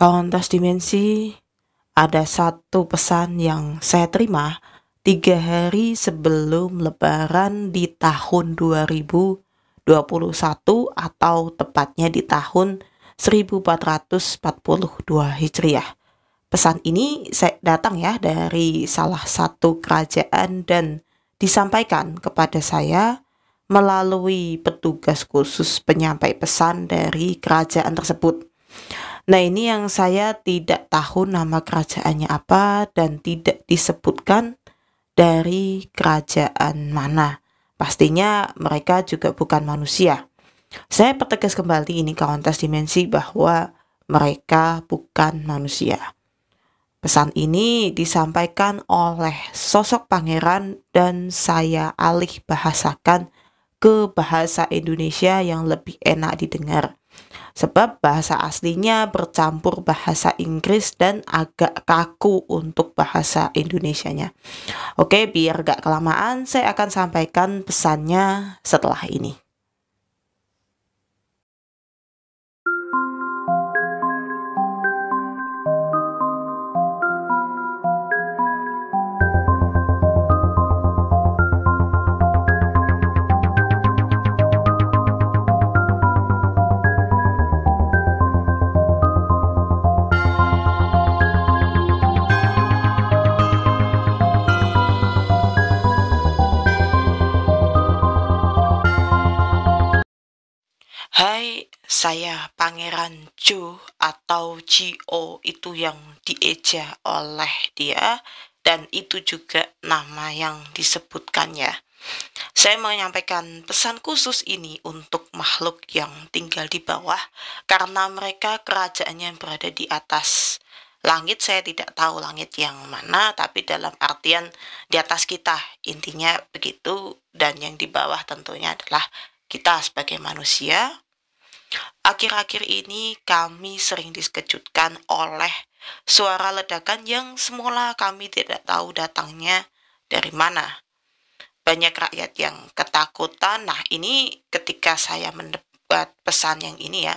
Kawan dimensi, ada satu pesan yang saya terima tiga hari sebelum lebaran di tahun 2021 atau tepatnya di tahun 1442 Hijriah. Pesan ini saya datang ya dari salah satu kerajaan dan disampaikan kepada saya melalui petugas khusus penyampai pesan dari kerajaan tersebut. Nah, ini yang saya tidak tahu nama kerajaannya apa dan tidak disebutkan dari kerajaan mana. Pastinya mereka juga bukan manusia. Saya pertegas kembali ini kawan tes dimensi bahwa mereka bukan manusia. Pesan ini disampaikan oleh sosok pangeran dan saya alih bahasakan ke bahasa Indonesia yang lebih enak didengar sebab bahasa aslinya bercampur bahasa Inggris dan agak kaku untuk bahasa Indonesianya. Oke, biar gak kelamaan, saya akan sampaikan pesannya setelah ini. Jo atau Gio itu yang dieja oleh dia dan itu juga nama yang disebutkannya. Saya menyampaikan pesan khusus ini untuk makhluk yang tinggal di bawah karena mereka kerajaannya berada di atas langit. Saya tidak tahu langit yang mana tapi dalam artian di atas kita. Intinya begitu dan yang di bawah tentunya adalah kita sebagai manusia Akhir-akhir ini kami sering dikejutkan oleh suara ledakan yang semula kami tidak tahu datangnya dari mana. Banyak rakyat yang ketakutan. Nah, ini ketika saya mendapat pesan yang ini ya,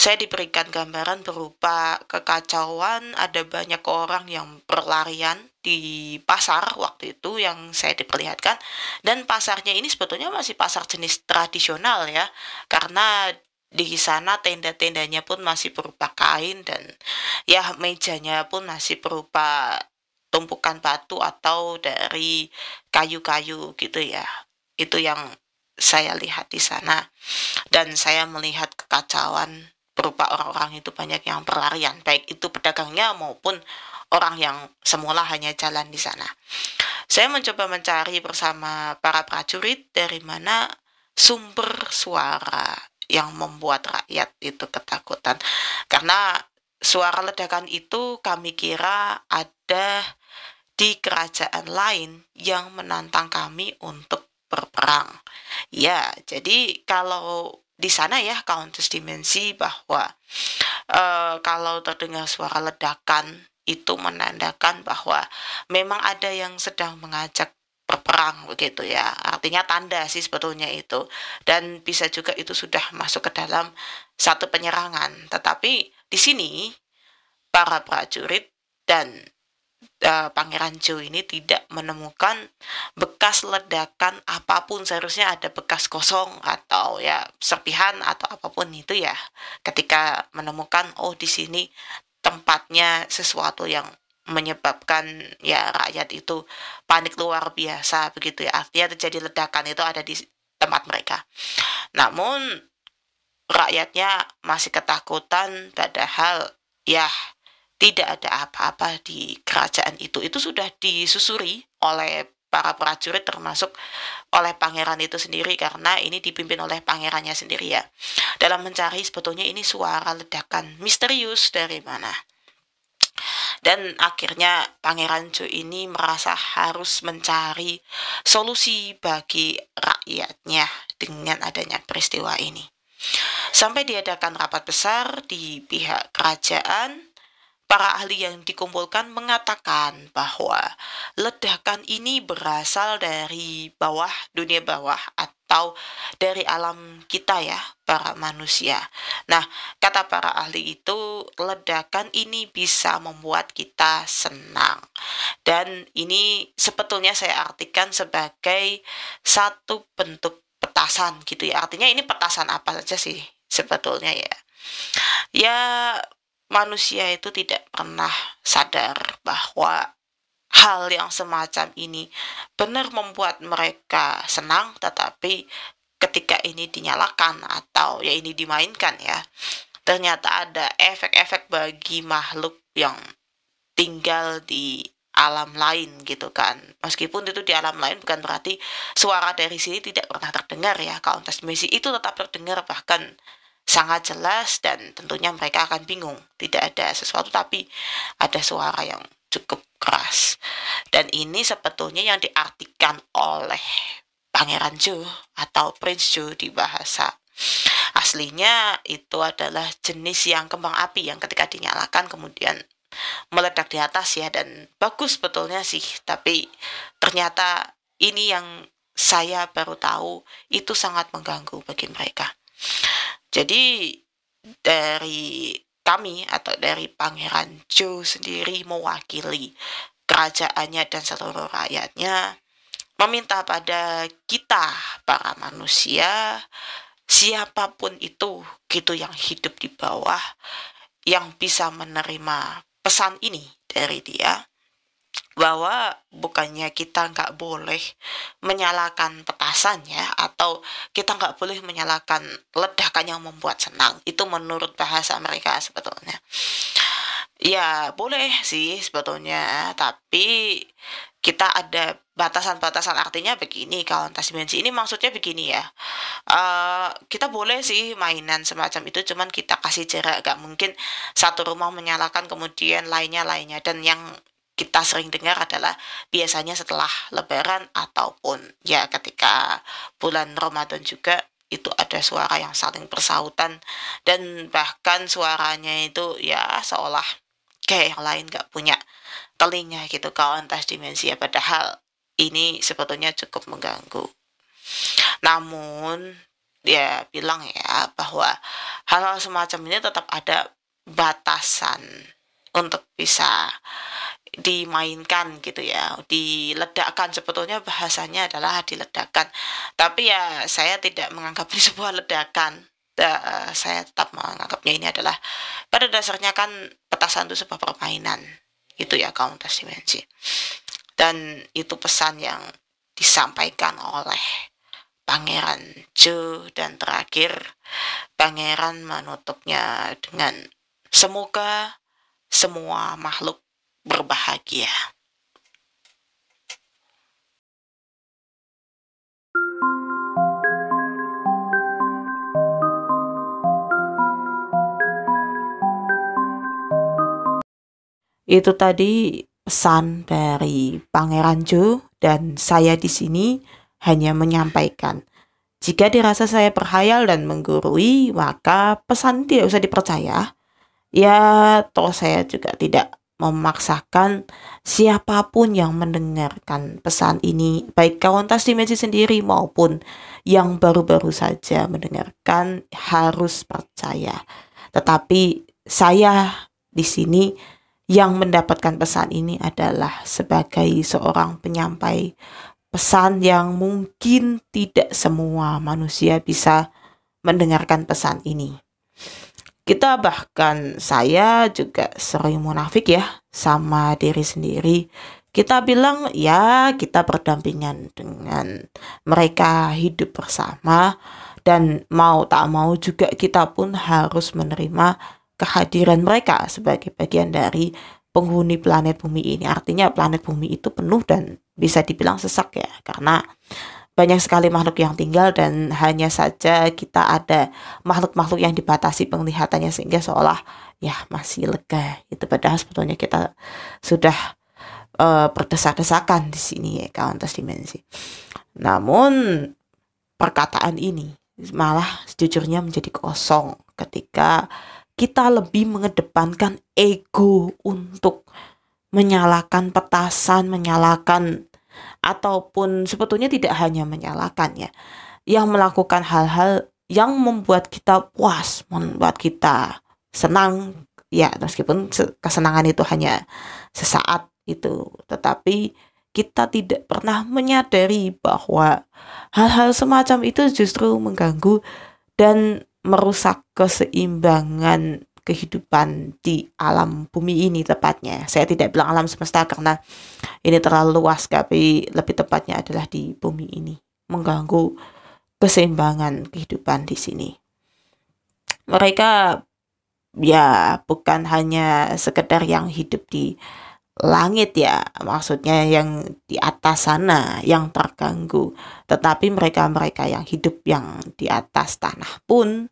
saya diberikan gambaran berupa kekacauan, ada banyak orang yang berlarian di pasar waktu itu yang saya diperlihatkan dan pasarnya ini sebetulnya masih pasar jenis tradisional ya karena di sana tenda-tendanya pun masih berupa kain dan ya mejanya pun masih berupa tumpukan batu atau dari kayu-kayu gitu ya. Itu yang saya lihat di sana dan saya melihat kekacauan berupa orang-orang itu banyak yang berlarian baik itu pedagangnya maupun orang yang semula hanya jalan di sana. Saya mencoba mencari bersama para prajurit dari mana sumber suara yang membuat rakyat itu ketakutan. Karena suara ledakan itu kami kira ada di kerajaan lain yang menantang kami untuk berperang. Ya, jadi kalau di sana ya Countess Dimensi bahwa uh, kalau terdengar suara ledakan itu menandakan bahwa memang ada yang sedang mengajak berperang begitu ya. Artinya tanda sih sebetulnya itu. Dan bisa juga itu sudah masuk ke dalam satu penyerangan. Tetapi di sini para prajurit dan uh, Pangeran Jo ini tidak menemukan bekas ledakan apa pun seharusnya ada bekas kosong atau ya serpihan atau apa pun itu ya ketika menemukan oh di sini tempatnya sesuatu yang menyebabkan ya rakyat itu panik luar biasa begitu ya. Artinya terjadi ledakan itu ada di tempat mereka. Namun rakyatnya masih ketakutan padahal ya tidak ada apa-apa di kerajaan itu. Itu sudah disusuri oleh para prajurit termasuk oleh pangeran itu sendiri karena ini dipimpin oleh pangerannya sendiri ya. Dalam mencari sebetulnya ini suara ledakan misterius dari mana dan akhirnya Pangeran Jo ini merasa harus mencari solusi bagi rakyatnya dengan adanya peristiwa ini. Sampai diadakan rapat besar di pihak kerajaan para ahli yang dikumpulkan mengatakan bahwa ledakan ini berasal dari bawah dunia bawah atau dari alam kita ya para manusia. Nah, kata para ahli itu ledakan ini bisa membuat kita senang. Dan ini sebetulnya saya artikan sebagai satu bentuk petasan gitu ya. Artinya ini petasan apa saja sih sebetulnya ya. Ya manusia itu tidak pernah sadar bahwa hal yang semacam ini benar membuat mereka senang tetapi ketika ini dinyalakan atau ya ini dimainkan ya ternyata ada efek-efek bagi makhluk yang tinggal di alam lain gitu kan. Meskipun itu di alam lain bukan berarti suara dari sini tidak pernah terdengar ya kalau transmisi itu tetap terdengar bahkan sangat jelas dan tentunya mereka akan bingung. Tidak ada sesuatu tapi ada suara yang cukup keras. Dan ini sebetulnya yang diartikan oleh Pangeran Joe atau Prince Joe di bahasa aslinya itu adalah jenis yang kembang api yang ketika dinyalakan kemudian meledak di atas ya dan bagus sebetulnya sih. Tapi ternyata ini yang saya baru tahu itu sangat mengganggu bagi mereka jadi dari kami atau dari Pangeran Joe sendiri mewakili kerajaannya dan seluruh rakyatnya meminta pada kita para manusia siapa pun itu gitu yang hidup di bawah yang bisa menerima pesan ini dari dia bahwa bukannya kita nggak boleh menyalakan petasan ya atau kita nggak boleh menyalakan ledakan yang membuat senang. Itu menurut bahasa mereka sebetulnya. Ya boleh sih sebetulnya tapi kita ada batasan-batasan. Artinya begini kawan dimensi ini maksudnya begini ya. Uh, kita boleh sih mainan semacam itu cuman kita kasih jarak. Gak mungkin satu rumah menyalakan kemudian lainnya lainnya dan yang kita sering dengar adalah biasanya setelah lebaran ataupun ya ketika bulan Ramadan juga itu ada suara yang saling bersautan dan bahkan suaranya itu ya seolah kayak yang lain gak punya telinga gitu kawan tas dimensi ya. Padahal ini sebetulnya cukup mengganggu. Namun dia bilang ya bahwa hal-hal semacam ini tetap ada batasan untuk bisa dimainkan gitu ya diledakkan. Sebetulnya bahasanya adalah diledakkan. Tapi ya saya tidak menganggap ini sebuah ledakan. Uh, saya tetap menganggapnya ini adalah pada dasarnya kan petasan itu sebuah permainan gitu ya kauntas dimensi dan itu pesan yang disampaikan oleh Pangeran Jo dan terakhir Pangeran menutupnya dengan semoga semua makhluk berbahagia. Itu tadi pesan dari Pangeran Jo dan saya di sini hanya menyampaikan. Jika dirasa saya berhayal dan menggurui, maka pesan tidak usah dipercaya. Ya, toh saya juga tidak memaksakan siapa pun yang mendengarkan pesan ini, baik kawan tas dimensi sendiri maupun yang baru-baru saja mendengarkan harus percaya. Tetapi saya di sini yang mendapatkan pesan ini adalah sebagai seorang penyampai pesan yang mungkin tidak semua manusia bisa mendengarkan pesan ini. Kita bahkan saya juga sering munafik ya sama diri sendiri. Kita bilang ya kita berdampingan dengan mereka hidup bersama dan mau tak mau juga kita pun harus menerima kehadiran mereka sebagai bagian dari penghuni planet bumi ini. Artinya planet bumi itu penuh dan bisa dibilang sesak ya karena banyak sekali makhluk yang tinggal dan hanya saja kita ada makhluk-makhluk yang dibatasi penglihatannya sehingga seolah ya masih lega itu padahal sebetulnya kita sudah uh, berdesak-desakan di sini ya kawan dimensi. Namun perkataan ini malah sejujurnya menjadi kosong ketika kita lebih mengedepankan ego untuk menyalakan petasan, menyalakan ataupun sebetulnya tidak hanya menyalakan ya, yang melakukan hal-hal yang membuat kita puas, membuat kita senang ya meskipun kesenangan itu hanya sesaat itu, tetapi kita tidak pernah menyadari bahwa hal-hal semacam itu justru mengganggu dan merusak keseimbangan kehidupan di alam bumi ini tepatnya. Saya tidak bilang alam semesta karena ini terlalu luas, tapi lebih tepatnya adalah di bumi ini. Mengganggu keseimbangan kehidupan di sini. Mereka ya bukan hanya sekedar yang hidup di langit ya, maksudnya yang di atas sana yang terganggu, tetapi mereka-mereka yang hidup yang di atas tanah pun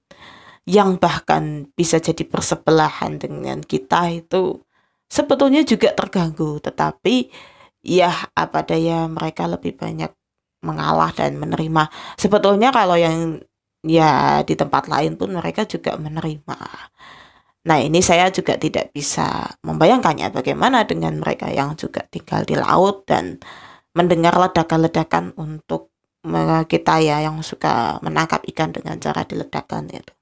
yang bahkan bisa jadi persebelahan dengan kita itu sebetulnya juga terganggu, tetapi ya apa daya mereka lebih banyak mengalah dan menerima. Sebetulnya kalau yang ya di tempat lain pun mereka juga menerima Nah, ini saya juga tidak bisa membayangkannya bagaimana dengan mereka yang juga tinggal di laut dan mendengar ledakan-ledakan untuk kita ya yang suka menangkap ikan dengan cara diledakkan itu.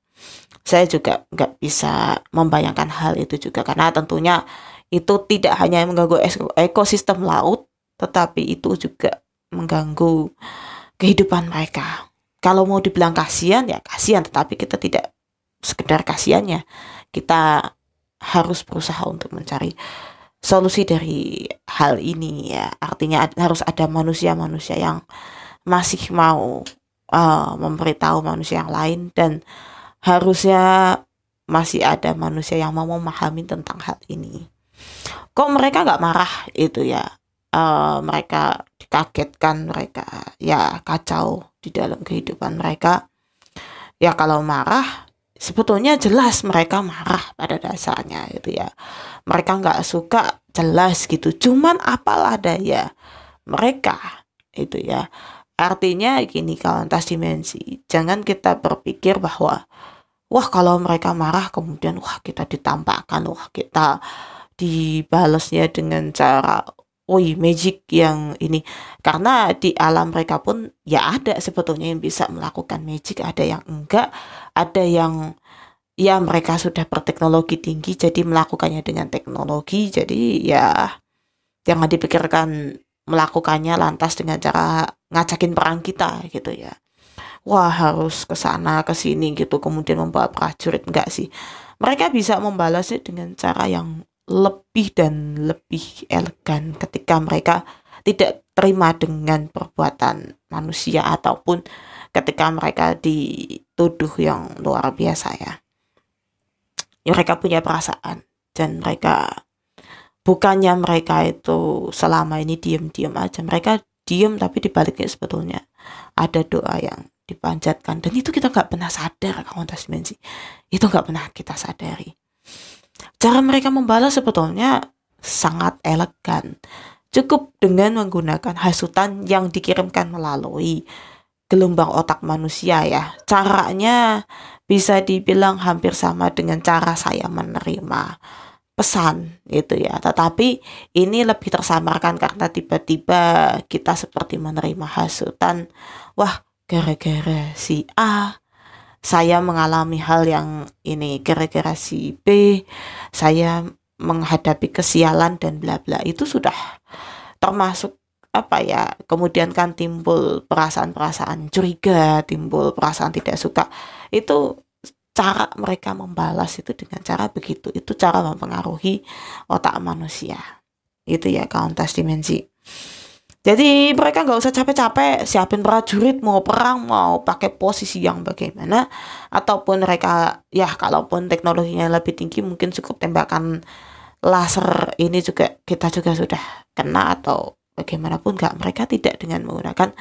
Saya juga nggak bisa membayangkan hal itu juga karena tentunya itu tidak hanya mengganggu ekosistem laut, tetapi itu juga mengganggu kehidupan mereka. Kalau mau dibilang kasihan ya kasihan, tetapi kita tidak sekedar kasihannya kita harus berusaha untuk mencari solusi dari hal ini ya artinya harus ada manusia-manusia yang masih mau uh, memberitahu manusia yang lain dan harusnya masih ada manusia yang mau memahami tentang hal ini. Kok mereka nggak marah itu ya? Uh, mereka dikagetkan mereka ya kacau di dalam kehidupan mereka. Ya kalau marah sebetulnya jelas mereka marah pada dasarnya gitu ya. Mereka nggak suka jelas gitu. Cuman apalah daya mereka itu ya. Artinya gini kawan tas dimensi jangan kita berpikir bahwa wah kalau mereka marah kemudian wah kita ditampakkan wah kita dibalasnya dengan cara woi magic yang ini. Karena di alam mereka pun ya ada sebetulnya yang bisa melakukan magic ada yang enggak ada yang ya mereka sudah berteknologi tinggi jadi melakukannya dengan teknologi jadi ya jangan dipikirkan melakukannya lantas dengan cara ngajakin perang kita gitu ya wah harus ke sana ke sini gitu kemudian membawa prajurit enggak sih mereka bisa membalasnya dengan cara yang lebih dan lebih elegan ketika mereka tidak terima dengan perbuatan manusia ataupun ketika mereka dituduh yang luar biasa ya. mereka punya perasaan dan mereka bukannya mereka itu selama ini diam-diam aja. Mereka diam tapi dibaliknya sebetulnya ada doa yang dipanjatkan dan itu kita nggak pernah sadar kawan dimensi itu nggak pernah kita sadari Cara mereka membalas sebetulnya sangat elegan. Cukup dengan menggunakan hasutan yang dikirimkan melalui gelombang otak manusia ya. Caranya bisa dibilang hampir sama dengan cara saya menerima pesan gitu ya. Tetapi ini lebih tersamarkan karena tiba-tiba kita seperti menerima hasutan. Wah, gara-gara si A saya mengalami hal yang ini gara-gara si B, saya menghadapi kesialan dan bla bla. Itu sudah termasuk apa ya kemudian kan timbul perasaan-perasaan curiga timbul perasaan tidak suka. Itu cara mereka membalas itu dengan cara begitu. Itu cara mempengaruhi otak manusia. Itu ya kauntas dimensi jadi mereka nggak usah capek-capek siapin prajurit mau perang mau pakai posisi yang bagaimana ataupun mereka ya kalaupun teknologinya lebih tinggi mungkin cukup tembakan laser ini juga kita juga sudah kena atau bagaimanapun nggak mereka tidak dengan menggunakan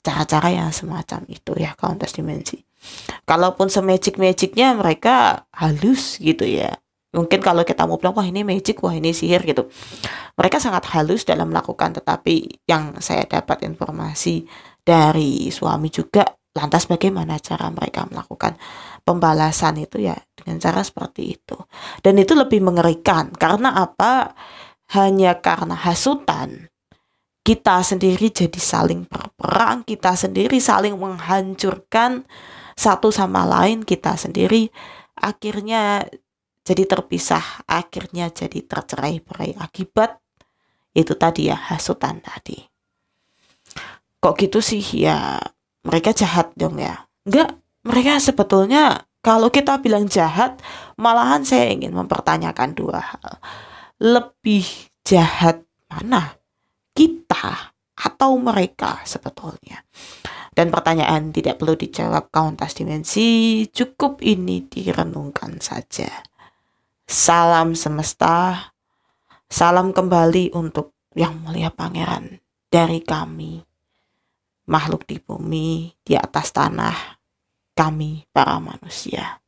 cara-cara yang semacam itu ya counter dimensi. Kalaupun semagic magicnya mereka halus gitu ya mungkin kalau kita mau bilang wah ini magic wah ini sihir gitu mereka sangat halus dalam melakukan tetapi yang saya dapat informasi dari suami juga lantas bagaimana cara mereka melakukan pembalasan itu ya dengan cara seperti itu. Dan itu lebih mengerikan karena apa? Hanya karena hasutan kita sendiri jadi saling berperang, kita sendiri saling menghancurkan satu sama lain, kita sendiri akhirnya jadi terpisah, akhirnya jadi tercerai-berai akibat itu tadi ya hasutan tadi. Kok gitu sih ya mereka jahat dong ya? Enggak, mereka sebetulnya kalau kita bilang jahat, malahan saya ingin mempertanyakan dua hal. Lebih jahat mana? Kita atau mereka sebetulnya? Dan pertanyaan tidak perlu dijawab kauntas dimensi, cukup ini direnungkan saja. Salam semesta, salam kembali untuk yang mulia pangeran dari kami, makhluk di bumi, di atas tanah, kami para manusia.